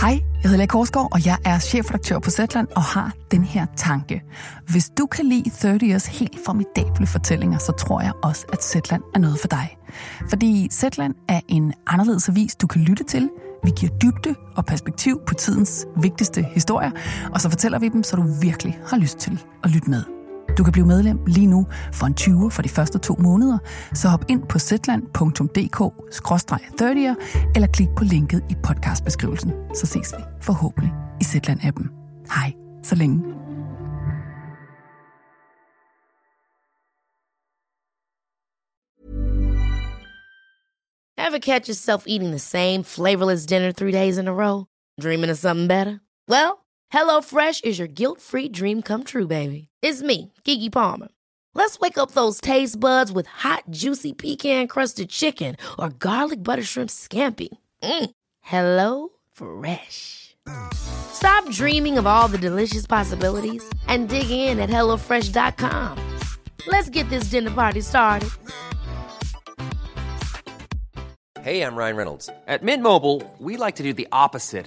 Hej, jeg hedder Lea Korsgaard, og jeg er chefredaktør på Zetland og har den her tanke. Hvis du kan lide 30 Years helt formidable fortællinger, så tror jeg også, at Zetland er noget for dig. Fordi Zetland er en anderledes avis, du kan lytte til. Vi giver dybde og perspektiv på tidens vigtigste historier, og så fortæller vi dem, så du virkelig har lyst til at lytte med. Du kan blive medlem lige nu for en 20 for de første to måneder, så hop ind på zetland.dk-30'er eller klik på linket i podcastbeskrivelsen. Så ses vi forhåbentlig i Zetland-appen. Hej, så længe. Ever catch yourself eating the same flavorless dinner three days in a row? Dreaming of something better? Well, HelloFresh is your guilt-free dream come true, baby. It's me, Gigi Palmer. Let's wake up those taste buds with hot, juicy pecan-crusted chicken or garlic butter shrimp scampi. Mm. Hello Fresh. Stop dreaming of all the delicious possibilities and dig in at HelloFresh.com. Let's get this dinner party started. Hey, I'm Ryan Reynolds. At Mint Mobile, we like to do the opposite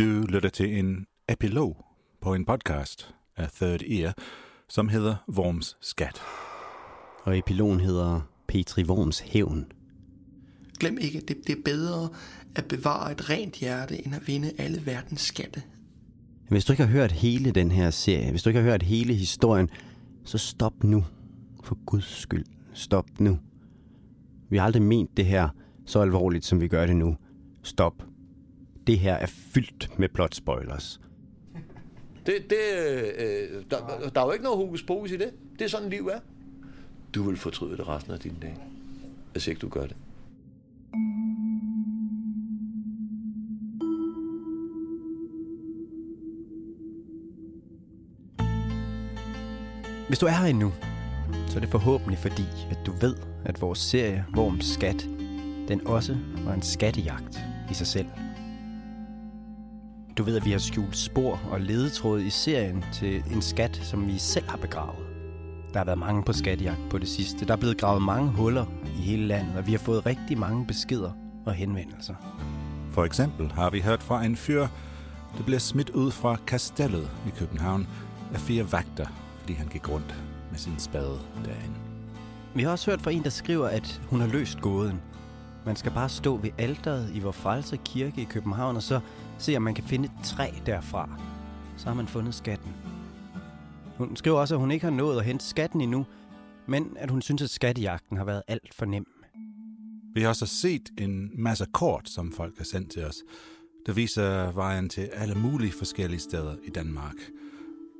Du lytter til en epilog på en podcast af Third Ear, som hedder Worms Skat. Og epilogen hedder Petri Worms Hævn. Glem ikke, det, det er bedre at bevare et rent hjerte, end at vinde alle verdens skatte. Hvis du ikke har hørt hele den her serie, hvis du ikke har hørt hele historien, så stop nu. For guds skyld, stop nu. Vi har aldrig ment det her så alvorligt, som vi gør det nu. Stop. Det her er fyldt med plot spoilers. Det, det, øh, der, der er jo ikke noget hokus pokus i det. Det er sådan, liv er. Du vil fortryde det resten af din dag, hvis ikke du gør det. Hvis du er her endnu, så er det forhåbentlig fordi, at du ved, at vores serie Worms Skat, den også var en skattejagt i sig selv. Du ved, at vi har skjult spor og ledetråd i serien til en skat, som vi selv har begravet. Der har været mange på skattejagt på det sidste. Der er blevet gravet mange huller i hele landet, og vi har fået rigtig mange beskeder og henvendelser. For eksempel har vi hørt fra en fyr, der bliver smidt ud fra kastellet i København af fire vagter, fordi han gik rundt med sin spade derinde. Vi har også hørt fra en, der skriver, at hun har løst gåden. Man skal bare stå ved alteret i Vor Frelser Kirke i København, og så se, om man kan finde et træ derfra. Så har man fundet skatten. Hun skriver også, at hun ikke har nået at hente skatten endnu, men at hun synes, at skattejagten har været alt for nem. Vi har også set en masse kort, som folk har sendt til os, der viser vejen til alle mulige forskellige steder i Danmark.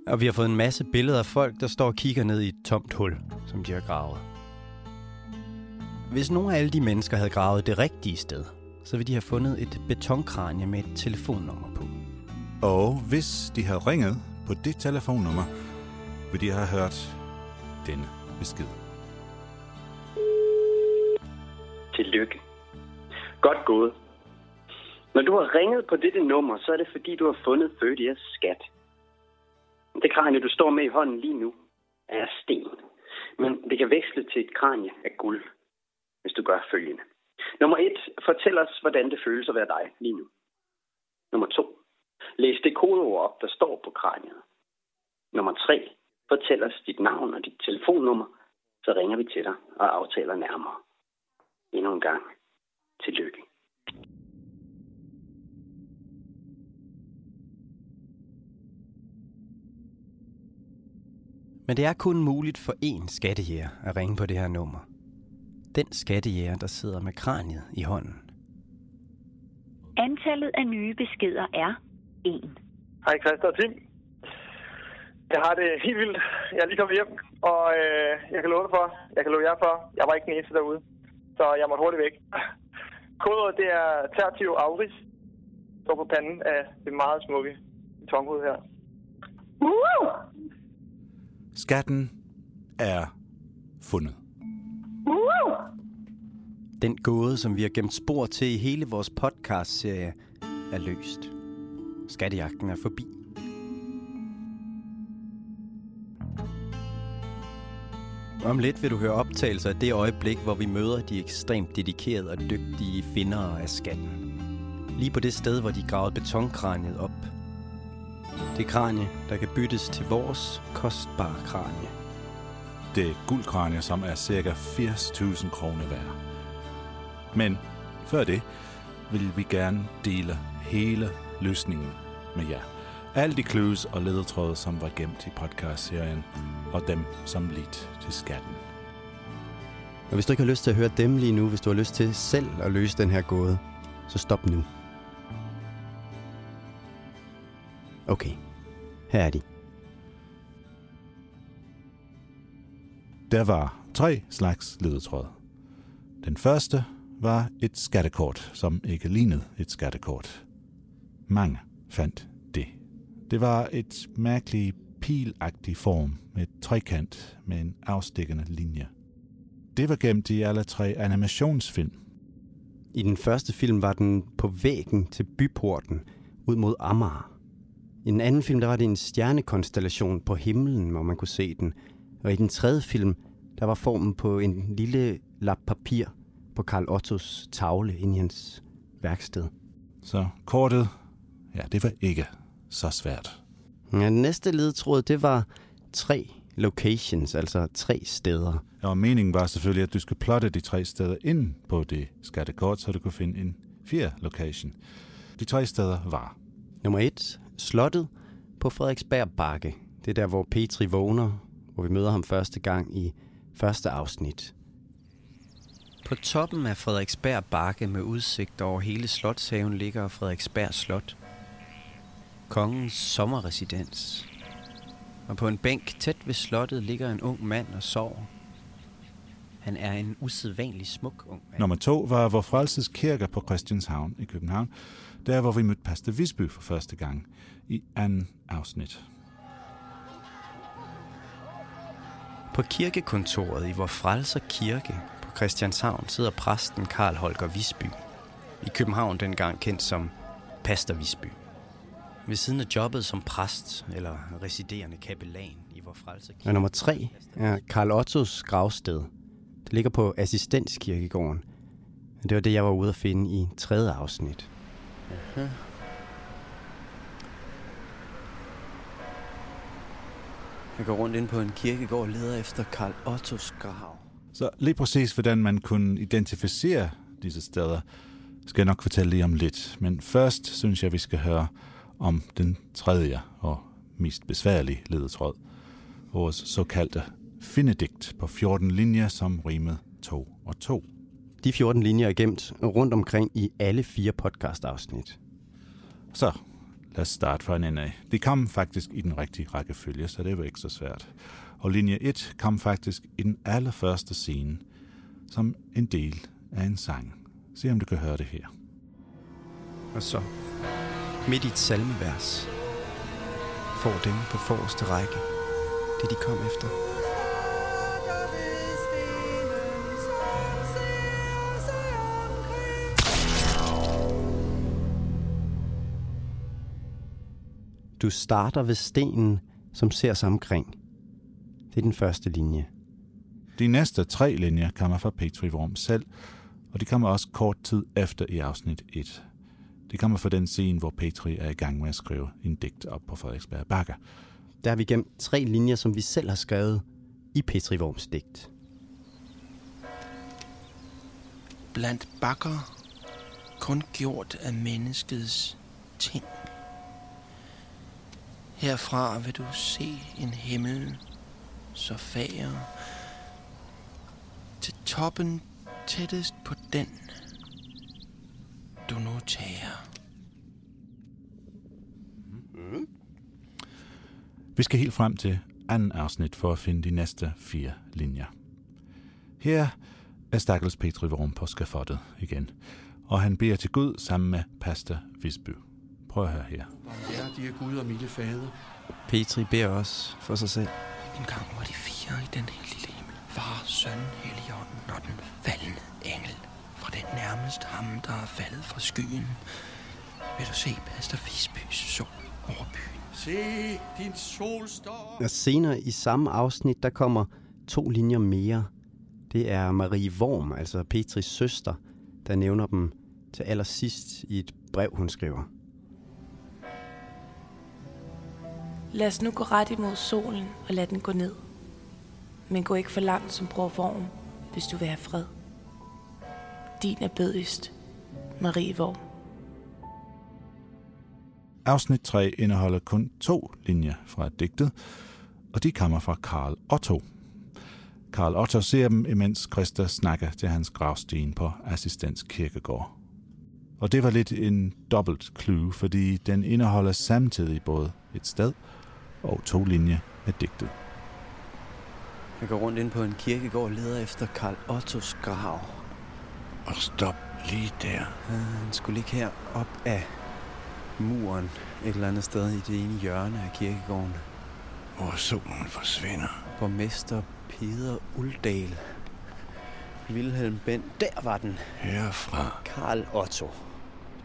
Og vi har fået en masse billeder af folk, der står og kigger ned i et tomt hul, som de har gravet. Hvis nogle af alle de mennesker havde gravet det rigtige sted, så ville de have fundet et betonkranje med et telefonnummer på. Og hvis de havde ringet på det telefonnummer, ville de have hørt denne besked. Tillykke. Godt gået. Når du har ringet på dette nummer, så er det fordi, du har fundet 30 years skat. Det kranje, du står med i hånden lige nu, er sten. Men det kan veksle til et kranje af guld, hvis du gør følgende. Nummer et, fortæl os, hvordan det føles at være dig lige nu. Nummer to, læs det kodeord op, der står på kraniet. Nummer tre, fortæl os dit navn og dit telefonnummer, så ringer vi til dig og aftaler nærmere. Endnu en gang, tillykke. Men det er kun muligt for én skattejæger at ringe på det her nummer. Den skattejæger, der sidder med kraniet i hånden. Antallet af nye beskeder er 1. Hej Christa og Tim. Jeg har det helt vildt. Jeg er lige kommet hjem, og øh, jeg kan love dig for, jeg kan love jer for, jeg var ikke den eneste derude. Så jeg måtte hurtigt væk. Kodet det er Tertio Auris. Står på panden af det meget smukke betonhoved her. Skatten er fundet. Den gåde, som vi har gemt spor til i hele vores podcast-serie, er løst. Skattejagten er forbi. Om lidt vil du høre optagelser af det øjeblik, hvor vi møder de ekstremt dedikerede og dygtige findere af skatten. Lige på det sted, hvor de gravede betonkraniet op. Det kranie, der kan byttes til vores kostbare kranie. Det guldkranie, som er cirka 80.000 kroner værd. Men før det vil vi gerne dele hele løsningen med jer. Alle de clues og ledetråde, som var gemt i podcast-serien, og dem, som lidt til skatten. Og hvis du ikke har lyst til at høre dem lige nu, hvis du har lyst til selv at løse den her gåde, så stop nu. Okay, her er de. Der var tre slags ledetråd. Den første var et skattekort, som ikke lignede et skattekort. Mange fandt det. Det var et mærkeligt pilagtig form med et trekant med en afstikkende linje. Det var gemt i alle tre animationsfilm. I den første film var den på væggen til byporten ud mod Amager. I den anden film der var det en stjernekonstellation på himlen, hvor man kunne se den. Og i den tredje film, der var formen på en lille lap papir på Karl Ottos tavle inde i hans værksted. Så kortet, ja, det var ikke så svært. Ja, den næste ledetråd, det var tre locations, altså tre steder. Ja, og meningen var selvfølgelig, at du skulle plotte de tre steder ind på det skattekort, så du kunne finde en fjerde location. De tre steder var... Nummer et, slottet på Frederiksberg Bakke. Det er der, hvor Petri vågner, hvor vi møder ham første gang i første afsnit. På toppen af Frederiksberg Bakke med udsigt over hele slotshaven ligger Frederiksberg Slot. Kongens sommerresidens. Og på en bænk tæt ved slottet ligger en ung mand og sover. Han er en usædvanlig smuk ung mand. Nummer to var Vor Frelses Kirke på Christianshavn i København. Der, hvor vi mødte Pastor Visby for første gang i anden afsnit. På kirkekontoret i Vor Frelser Kirke på Christianshavn sidder præsten Karl Holger Visby. I København dengang kendt som Pastor Visby. Ved siden af jobbet som præst eller residerende kapellan i Vor Frelser Kirke. Og nummer tre er Karl Ottos gravsted. Det ligger på Assistenskirkegården. Det var det, jeg var ude at finde i tredje afsnit. Aha. Jeg går rundt ind på en kirkegård og leder efter Karl Ottos grav. Så lige præcis, hvordan man kunne identificere disse steder, skal jeg nok fortælle lige om lidt. Men først synes jeg, vi skal høre om den tredje og mest besværlige ledetråd. Vores såkaldte findedigt på 14 linjer, som rimede 2 og 2. De 14 linjer er gemt rundt omkring i alle fire podcast-afsnit. Så lad os starte fra en ende af. Det kom faktisk i den rigtige rækkefølge, så det var ikke så svært. Og linje 1 kom faktisk i den allerførste scene, som en del af en sang. Se om du kan høre det her. Og så, midt i et salmevers, får dem på forreste række det, de kom efter. Du starter ved stenen, som ser sig omkring. Det er den første linje. De næste tre linjer kommer fra Petri Worm selv, og de kommer også kort tid efter i afsnit 1. De kommer fra den scene, hvor Petri er i gang med at skrive en digt op på Frederiksberg Bakker. Der har vi gemt tre linjer, som vi selv har skrevet i Petri Worms digt. Blandt bakker, kun gjort af menneskets ting. Herfra vil du se en himmel så fager. Til toppen tættest på den, du nu tager. Mm-hmm. Vi skal helt frem til anden afsnit for at finde de næste fire linjer. Her er Stakkels Petri Vorm på skafottet igen, og han beder til Gud sammen med Pastor Visby. Prøv at høre her. Barmhjertige Gud og milde fader. Petri beder også for sig selv. En gang var de fire i den her lille himmel. Far, søn, helligånden og den faldende engel. Fra den nærmest ham, der er faldet fra skyen. Vil du se Pastor Visbys sol over byen? Se, din sol står Og senere i samme afsnit, der kommer to linjer mere. Det er Marie Worm, altså Petris søster, der nævner dem til allersidst i et brev, hun skriver. Lad os nu gå ret imod solen og lad den gå ned. Men gå ikke for langt som bror Vorm, hvis du vil have fred. Din er bødigst, Marie Vorm. Afsnit 3 indeholder kun to linjer fra digtet, og de kommer fra Karl Otto. Karl Otto ser dem, imens Christa snakker til hans gravsten på Assistens Kirkegård. Og det var lidt en dobbelt clue, fordi den indeholder samtidig både et sted og to linjer af digtet. Jeg går rundt ind på en kirkegård og leder efter Karl Ottos grav. Og stop lige der. Han skulle ligge her op af muren et eller andet sted i det ene hjørne af kirkegården. Hvor solen forsvinder. Borgmester Peder Uldal. Wilhelm Bent. Der var den. Herfra Karl Otto.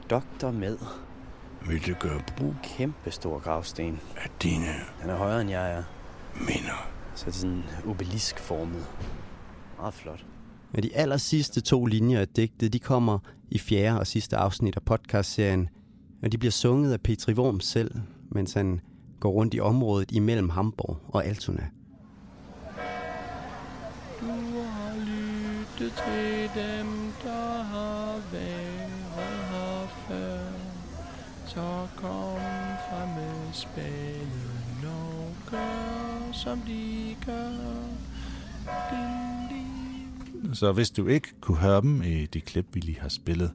Doktor med. Gøre brug Kæmpe stor gravsten. af dine Den er højere end jeg er. minder. Så det er sådan obeliskformet. Meget flot. Men de aller sidste to linjer af digtet, de kommer i fjerde og sidste afsnit af podcastserien, og de bliver sunget af Petri Worm selv, mens han går rundt i området imellem Hamburg og Altona. Du har lyttet til dem, der har været her før. Så kom frem med spænden og gør, som de gør. Din, din. Så hvis du ikke kunne høre dem i de klip, vi lige har spillet,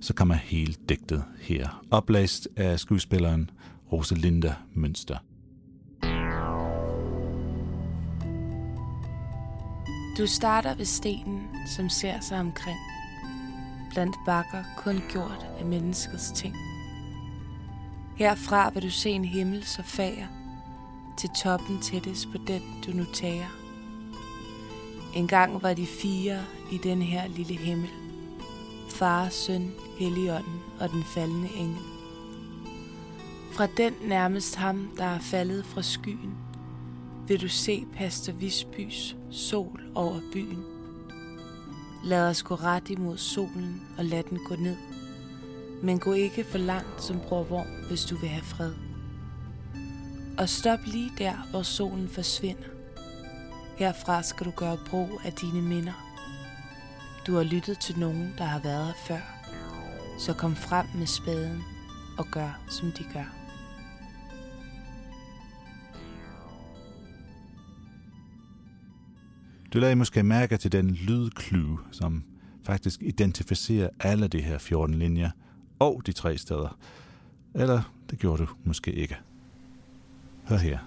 så kommer hele digtet her, oplæst af skuespilleren Rosalinda Mønster. Du starter ved stenen, som ser sig omkring. Blandt bakker kun gjort af menneskets ting. Herfra vil du se en himmel så fager, til toppen tættest på den, du nu tager. En gang var de fire i den her lille himmel. Far, søn, helligånden og den faldende engel. Fra den nærmest ham, der er faldet fra skyen, vil du se Pastor Visbys sol over byen. Lad os gå ret imod solen og lad den gå ned. Men gå ikke for langt som bror Vorm, hvis du vil have fred. Og stop lige der, hvor solen forsvinder. Herfra skal du gøre brug af dine minder. Du har lyttet til nogen, der har været her før. Så kom frem med spaden og gør, som de gør. Du lagde måske mærke til den lydklue, som faktisk identificerer alle de her 14 linjer og de tre steder. Eller det gjorde du måske ikke. Hør her.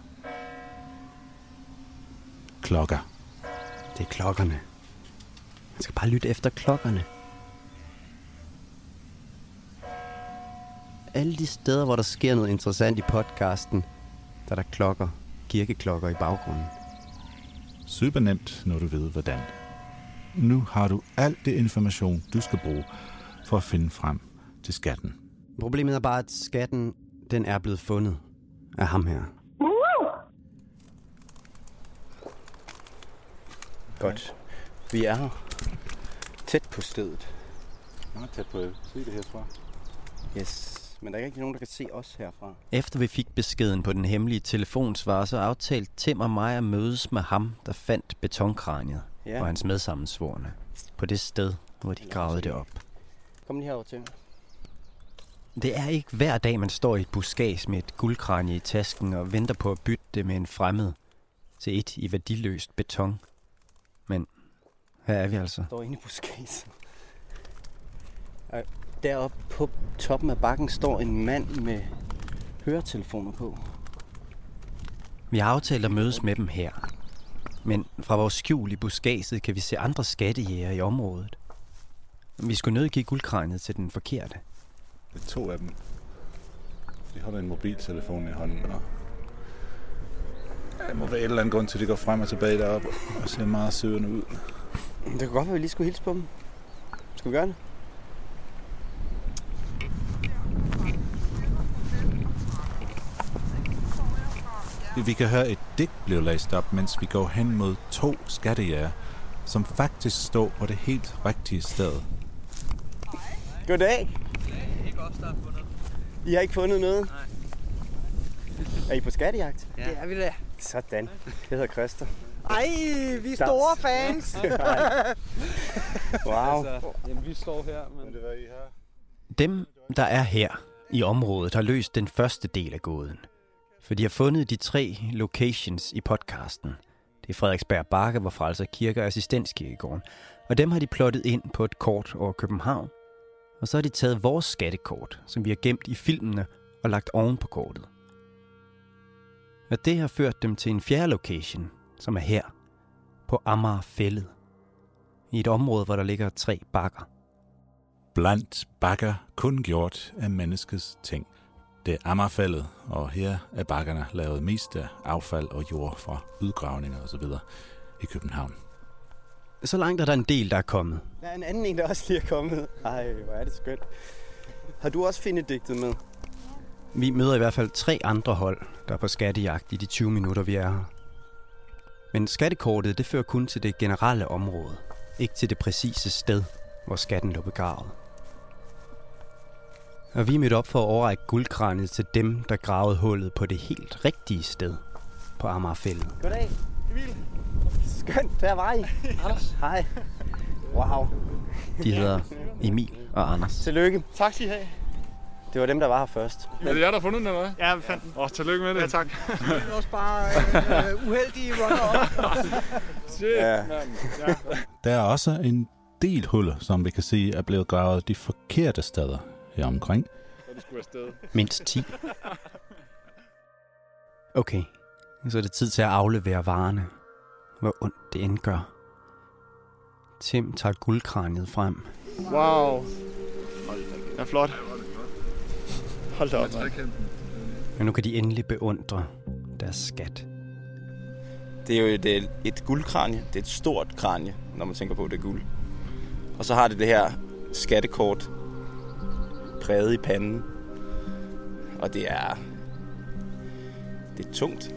Klokker. Det er klokkerne. Man skal bare lytte efter klokkerne. Alle de steder, hvor der sker noget interessant i podcasten, der er der klokker, kirkeklokker i baggrunden. Super nemt, når du ved hvordan. Nu har du alt det information, du skal bruge for at finde frem til skatten. Problemet er bare, at skatten, den er blevet fundet af ham her. Godt. Vi er her. Tæt på stedet. Meget tæt på se det herfra. Yes. Men der er ikke nogen, der kan se os herfra. Efter vi fik beskeden på den hemmelige telefonsvar, så aftalte Tim og mig at mødes med ham, der fandt betonkraniet Ja. og hans medsammensvorne på det sted, hvor de gravede det op. Kom lige herover til mig. Det er ikke hver dag, man står i et buskage med et guldkranie i tasken og venter på at bytte det med en fremmed til et i værdiløst beton. Men her er vi altså. står inde i buskagen. Og Deroppe på toppen af bakken står en mand med høretelefoner på. Vi har aftalt at mødes med dem her. Men fra vores skjul i buskaget kan vi se andre skattejæger i området. Vi skulle nødt give guldkraniet til den forkerte. Det er to af dem. De holder en mobiltelefon i hånden, og der må være et eller andet grund til, at de går frem og tilbage deroppe og ser meget søvende ud. Det kan godt være, at vi lige skulle hilse på dem. Skal vi gøre det? Vi kan høre et digt blive læst op, mens vi går hen mod to skattejæger, som faktisk står på det helt rigtige sted. Goddag. I har ikke fundet noget? Nej. Er I på skattejagt? Ja. Det er vi da. Sådan. Jeg hedder Christer. Ej, vi er store fans. wow. Altså, jamen, vi står her, men... Det var I her. Dem, der er her i området, har løst den første del af gåden. For de har fundet de tre locations i podcasten. Det er Frederiksberg Bakke, hvor Frelser Kirke og Assistenskirkegården. Og dem har de plottet ind på et kort over København. Og så har de taget vores skattekort, som vi har gemt i filmene og lagt oven på kortet. Og det har ført dem til en fjerde location, som er her, på Amager Fællet. I et område, hvor der ligger tre bakker. Blandt bakker kun gjort af menneskets ting. Det er Amagerfældet, og her er bakkerne lavet mest af affald og jord fra udgravninger osv. i København. Så langt er der en del, der er kommet. Der er en anden en, der også lige er kommet. Ej, hvor er det skønt. Har du også fundet digtet med? Vi møder i hvert fald tre andre hold, der er på skattejagt i de 20 minutter, vi er her. Men skattekortet, det fører kun til det generelle område, ikke til det præcise sted, hvor skatten lå begravet. Og vi er mødt op for at overrække guldkranet til dem, der gravede hullet på det helt rigtige sted på Amagerfældet. Goddag. Emil. Skønt, der var I. Anders. Hej. Wow. De hedder Emil og Anders. Tillykke. Tak skal I have. Det var dem, der var her først. Er det jer, der har fundet den, eller hvad? Ja, vi fandt den. Åh, oh, tillykke med det. Ja, tak. det er også bare øh, uheldige runner Shit, Ja. mand. Ja. Der er også en del huller, som vi kan sige er blevet gravet de forkerte steder her omkring. Så du skulle afsted. Mindst 10. Okay, så er det tid til at aflevere varerne. Hvor ondt det end gør. Tim tager guldkraniet frem. Wow. Den er flot. Hold da op. Men nu kan de endelig beundre deres skat. Det er jo et, øh, et guldkranje. Det er et stort kranje, når man tænker på, at det er guld. Og så har det det her skattekort præget i panden. Og det er... Det er tungt.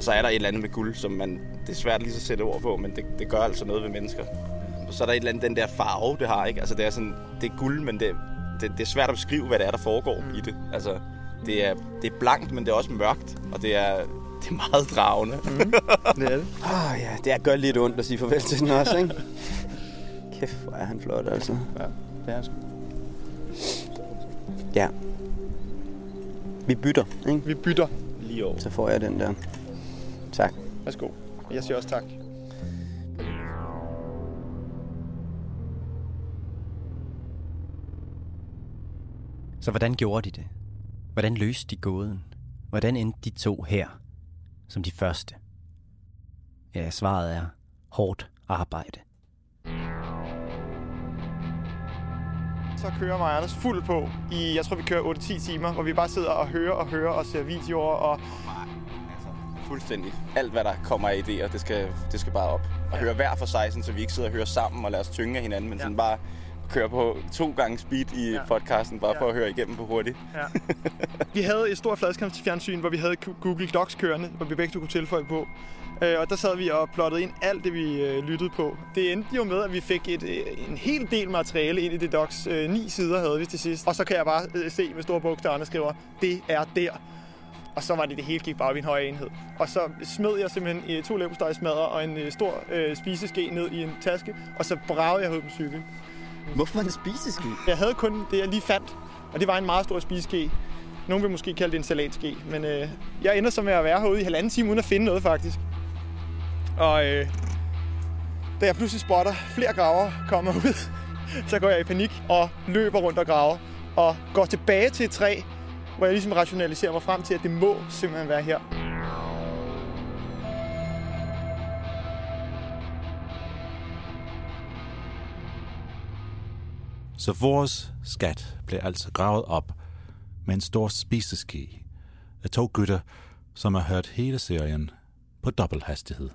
Og så er der et eller andet med guld, som man... Det er svært lige så at sætte ord på, men det, det gør altså noget ved mennesker. Og så er der et eller andet, den der farve, det har, ikke? Altså, det er sådan... Det er guld, men det, det, det er svært at beskrive, hvad det er, der foregår mm. i det. Altså, det er, det er blankt, men det er også mørkt. Og det er, det er meget dragende. Mm, det er det. Åh oh, ja, det er gør lidt ondt at sige farvel til den også, ikke? Kæft, hvor er han flot, altså. Ja, det er sgu. Ja. Vi bytter, ikke? Vi bytter. Lige over. Så får jeg den der. Tak. Værsgo. Jeg siger også tak. Så hvordan gjorde de det? Hvordan løste de gåden? Hvordan endte de to her som de første? Ja, svaret er hårdt arbejde. Så kører mig Anders fuld på i, jeg tror vi kører 8-10 timer, hvor vi bare sidder og hører og hører og ser videoer og Fuldstændig. Alt, hvad der kommer af idéer, det skal, det skal bare op. Og høre hver for sig, så vi ikke sidder og hører sammen og lader os tynge af hinanden, men sådan bare køre på to gange speed i Ja. podcasten, bare Ja. for at høre igennem på hurtigt. Ja. Vi havde et stort fladskærmsfjernsyn, hvor vi havde Google Docs kørende, hvor vi begge to kunne tilføje på. Øh, Og der sad vi og plottede ind alt det, vi øh, lyttede på. Det endte jo med, at vi fik et, øh, en hel del materiale ind i det docs. Ni sider havde vi til sidst. Og så kan jeg bare se med store bogstaver, der skriver, det er der. Og så var det, det hele gik bare i en høj enhed. Og så smed jeg simpelthen øh, to leverpostejsmadder og en øh, stor øh, spiseske ned i en taske, og så bragede jeg ud på cykel. Hvorfor var det spiseske? Jeg havde kun det, jeg lige fandt, og det var en meget stor spiseske. Nogle vil måske kalde det en salatske, men øh, jeg ender så med at være herude i halvanden time uden at finde noget faktisk. Og øh, da jeg pludselig spotter flere graver kommer ud, så går jeg i panik og løber rundt og graver. Og går tilbage til et træ, hvor jeg ligesom rationaliserer mig frem til, at det må simpelthen være her. Så vores skat blev altså gravet op, med en stor spiseske af to gutter, som har hørt hele serien på dobbelt hastighed.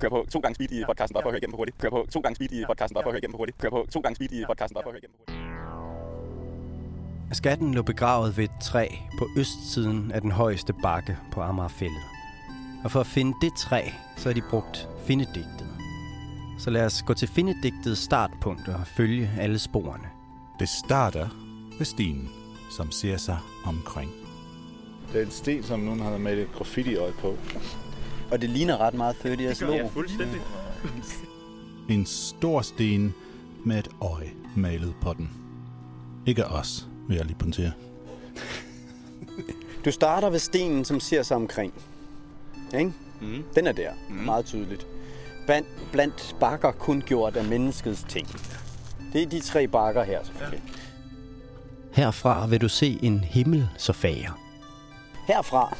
Kør på to gange speed i podcasten, bare for at høre igennem på hurtigt. Kør på to gange speed i podcasten, bare for at høre igennem på hurtigt. Kør på to gange speed i podcasten, bare for at høre igennem på hurtigt. Skatten lå begravet ved et træ på østsiden af den højeste bakke på Amagerfællet. Og for at finde det træ, så har de brugt findedigtet. Så lad os gå til findedigtets startpunkt og følge alle sporene. Det starter ved stien, som ser sig omkring. Det er en sten, som nogen har malet graffiti øje på. Og det ligner ret meget 30 Years logo. fuldstændig. En stor sten med et øje malet på den. Ikke os, vil jeg lige punktere. Du starter ved stenen, som ser sig omkring. Ikke? Mm. Den er der, mm. meget tydeligt. Blandt, blandt bakker kun gjort af menneskets ting. Det er de tre bakker her, selvfølgelig. Herfra vil du se en himmel så fager. Herfra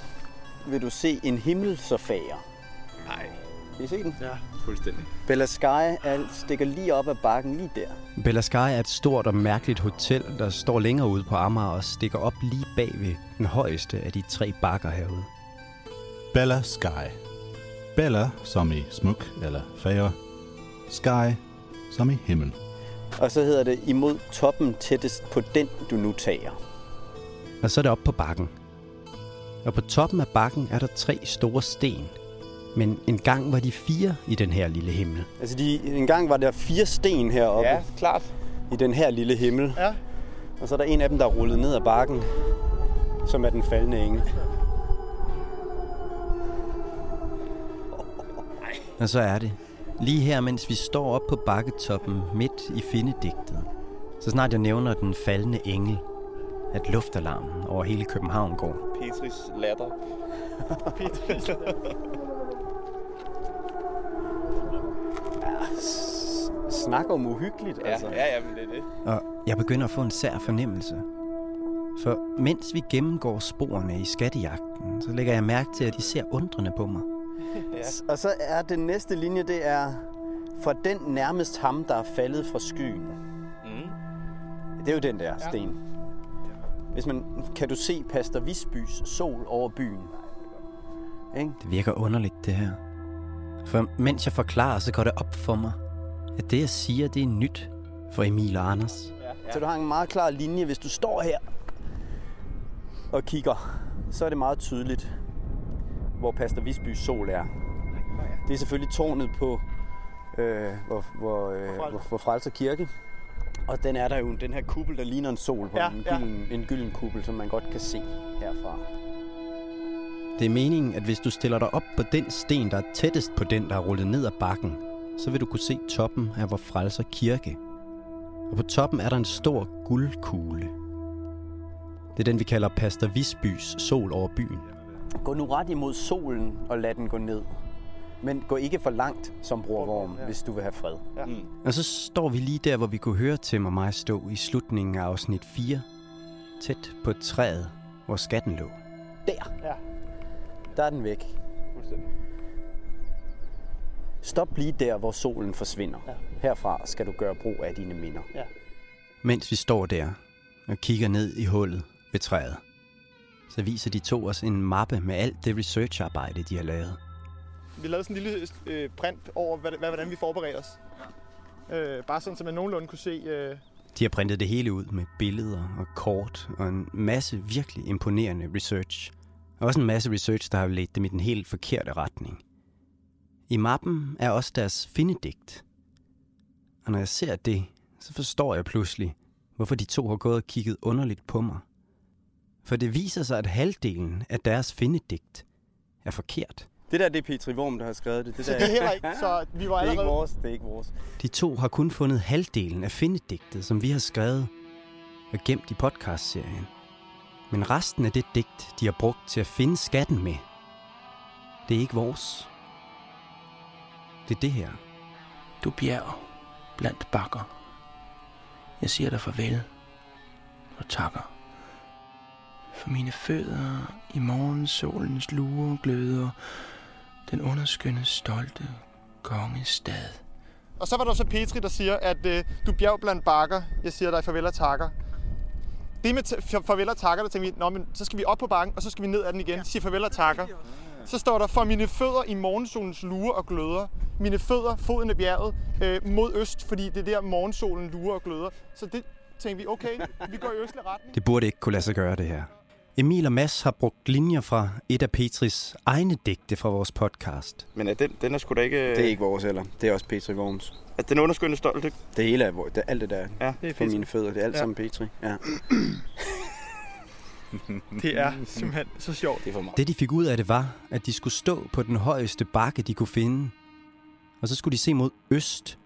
vil du se en himmel så fager. Nej. Kan I se den? Ja, fuldstændig. Bella Sky er, stikker lige op ad bakken, lige der. Bella Sky er et stort og mærkeligt hotel, der står længere ude på Amager og stikker op lige bag ved den højeste af de tre bakker herude. Bella Sky. Bella som i smuk eller fager. Sky som i himmel. Og så hedder det imod toppen tættest på den, du nu tager. Og så er det op på bakken. Og på toppen af bakken er der tre store sten. Men engang var de fire i den her lille himmel. Altså, de, en gang var der fire sten heroppe. Ja, klart. I den her lille himmel. Ja. Og så er der en af dem, der er rullet ned ad bakken, som er den faldende engel. Og så er det. Lige her, mens vi står op på bakketoppen midt i findedigtet, så snart jeg nævner den faldende engel, at luftalarmen over hele København går. Petris latter. Petris Snak om uhyggeligt, Ja, altså. ja, ja, men det er det. Og jeg begynder at få en sær fornemmelse. For mens vi gennemgår sporene i skattejagten, så lægger jeg mærke til, at de ser undrende på mig. Ja. Og så er den næste linje, det er fra den nærmest ham, der er faldet fra skyen. Mm. Det er jo den der sten. Hvis man, kan du se Pastor Visbys sol over byen? Ikke? Det virker underligt, det her. For mens jeg forklarer, så går det op for mig, at det, jeg siger, det er nyt for Emil og Anders. Så du har en meget klar linje. Hvis du står her og kigger, så er det meget tydeligt, hvor Pastor Visbys sol er. Det er selvfølgelig tårnet på øh, hvor, hvor, øh, hvor, hvor Frelser Kirke. Og den er der jo, den her kuppel, der ligner en sol på Ja, ja, en, ja. gylden, en gylden kuppel, som man godt kan se herfra. Det er meningen, at hvis du stiller dig op på den sten, der er tættest på den, der er rullet ned ad bakken, så vil du kunne se toppen af vor frelser kirke. Og på toppen er der en stor guldkugle. Det er den, vi kalder Pastor Visbys sol over byen. Gå nu ret imod solen og lad den gå ned. Men gå ikke for langt som bror Worm, hvis du vil have fred. Ja. Mm. Og så står vi lige der, hvor vi kunne høre Tim og mig stå i slutningen af afsnit 4, tæt på træet, hvor skatten lå. Der, Ja. der er den væk. Fuldstændig. Stop lige der, hvor solen forsvinder. Ja. Herfra skal du gøre brug af dine minder. Ja. Mens vi står der og kigger ned i hullet ved træet, så viser de to os en mappe med alt det researcharbejde, de har lavet. Vi lavede sådan en lille øh, print over, hvad, hvad, hvordan vi forberedte os. Øh, bare sådan, så man nogenlunde kunne se... Øh, De har printet det hele ud med billeder og kort og en masse virkelig imponerende research. Og også en masse research, der har ledt dem i den helt forkerte retning. I mappen er også deres findedigt. Og når jeg ser det, så forstår jeg pludselig, hvorfor de to har gået og kigget underligt på mig. For det viser sig, at halvdelen af deres findedigt er forkert. Det der, det er Petri Worm, der har skrevet det. det så der, det er heller ikke... Så vi var det er ikke allerede... vores, det er ikke vores. De to har kun fundet halvdelen af findedigtet, som vi har skrevet og gemt i podcastserien. Men resten af det digt, de har brugt til at finde skatten med, det er ikke vores. Det er det her. Du bjerg blandt bakker. Jeg siger dig farvel og takker. For mine fødder i morgen solens lure gløder den underskønne stolte kongestad. Og så var der så Petri, der siger, at øh, du bjerg blandt bakker. Jeg siger dig farvel og takker. det med t- farvel og takker, der tænkte vi, Nå, men så skal vi op på bakken, og så skal vi ned ad den igen, sige farvel og takker. Så står der, for mine fødder i morgensolens lure og gløder. Mine fødder, foden af bjerget, øh, mod øst, fordi det er der morgensolen lurer og gløder. Så det tænkte vi, okay, vi går i østlig retning. Det burde ikke kunne lade sig gøre, det her. Emil og Mads har brugt linjer fra et af Petris egne digte fra vores podcast. Men er den, den er sgu da ikke... Det er ikke vores heller. Det er også Petri Worms. At den underskyndende stolt, ikke? Det hele er vores. Det er alt det der. Ja, det er Petri. mine fødder. Det er alt Ja. sammen Petri. Ja. Det er simpelthen så sjovt. Det er for meget. Det de fik ud af det var, at de skulle stå på den højeste bakke, de kunne finde. Og så skulle de se mod øst,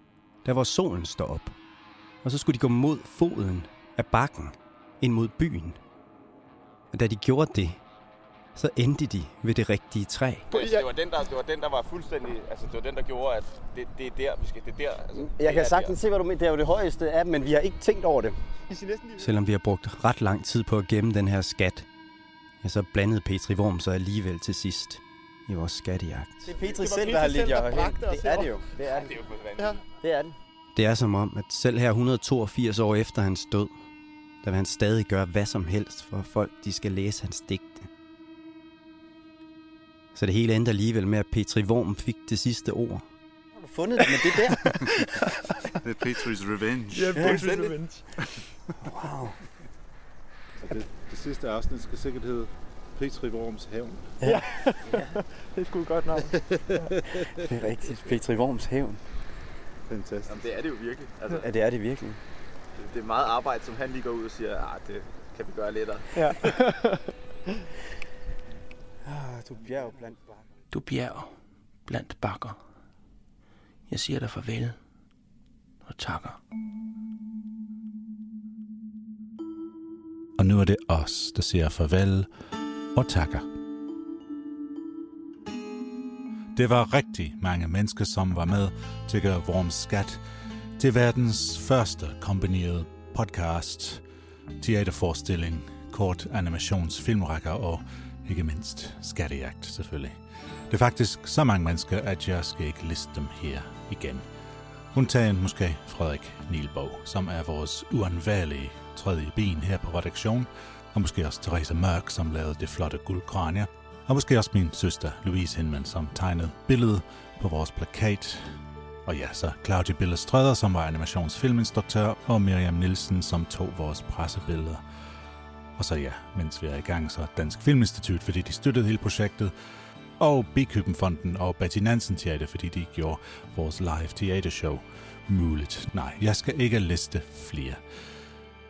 der hvor solen står op. Og så skulle de gå mod foden af bakken, ind mod byen. Og da de gjorde det, så endte de ved det rigtige træ. Altså, det, var den, der, det var den, der var fuldstændig... Altså, det var den, der gjorde, at det, det er der, vi skal... Det er der. Altså, det Jeg kan er sagtens se, hvad du mener. Det er jo det højeste af men vi har ikke tænkt over det. Selvom vi har brugt ret lang tid på at gemme den her skat, ja, så blandede Petri Worm sig alligevel til sidst i vores skattejagt. Det er Petri Det selv, der har lidt der jer hen. Det er det jo. Det er det. Det er jo. Det er det. Det er som om, at selv her 182 år efter hans død, der vil han stadig gøre hvad som helst for at folk, de skal læse hans digte. Så det hele endte alligevel med, at Petri Worm fik det sidste ord. Har du fundet det med det der? Det er Petri's Revenge. Ja, Petri Revenge. Wow. Og det, det sidste afsnit skal sikkert hedde Petri Worms Hævn. Ja. det er sgu et godt navn. Det er rigtigt. Petri Worms hævn. Fantastisk. Jamen, det er det jo virkelig. Altså, Ja, det er det virkelig. det- det er meget arbejde, som han lige går ud og siger, ah, det kan vi gøre lettere. Ja. Ah, du bjerg blandt bakker. Du bjerg blandt bakker. Jeg siger dig farvel og takker. Og nu er det os, der siger farvel og takker. Det var rigtig mange mennesker, som var med til at gøre Worms Skat til verdens første kombinerede podcast, teaterforestilling, kort animationsfilmrækker og ikke mindst skattejagt selvfølgelig. Det er faktisk så mange mennesker, at jeg skal ikke liste dem her igen. Undtagen måske Frederik Nielborg, som er vores uanværlige tredje ben her på redaktion, og måske også Therese Mørk, som lavede det flotte guldkranie, og måske også min søster Louise Hinman, som tegnede billedet på vores plakat. Og ja, så Claudia Billestrøder, som var animationsfilminstruktør, og Miriam Nielsen, som tog vores pressebilleder. Og så ja, mens vi er i gang, så Dansk Filminstitut, fordi de støttede hele projektet, og Bikøbenfonden og Betty Nansen Teater, fordi de gjorde vores live teatershow muligt. Nej, jeg skal ikke liste flere.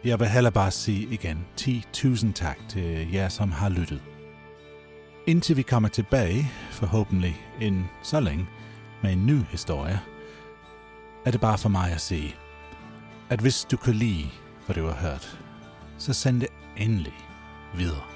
Jeg vil heller bare sige igen 10.000 tak til jer, som har lyttet. Indtil vi kommer tilbage, forhåbentlig en så længe, med en ny historie, er det bare for mig at sige, at hvis du kan lide, hvad du har hørt, så send det endelig videre.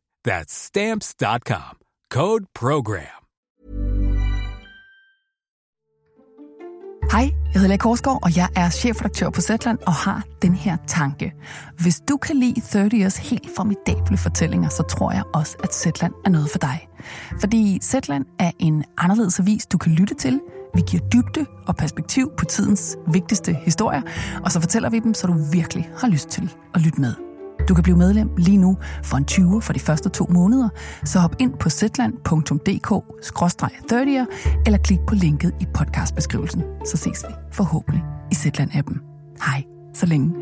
That's Stamps.com. Code PROGRAM. Hej, jeg hedder Lea Korsgaard, og jeg er chefredaktør på Zetland og har den her tanke. Hvis du kan lide 30 Years helt formidable fortællinger, så tror jeg også, at Zetland er noget for dig. Fordi Zetland er en anderledes avis, du kan lytte til. Vi giver dybde og perspektiv på tidens vigtigste historier, og så fortæller vi dem, så du virkelig har lyst til at lytte med. Du kan blive medlem lige nu for en 20 for de første to måneder, så hop ind på zetland.dk-30'er eller klik på linket i podcastbeskrivelsen. Så ses vi forhåbentlig i Zetland-appen. Hej, så længe.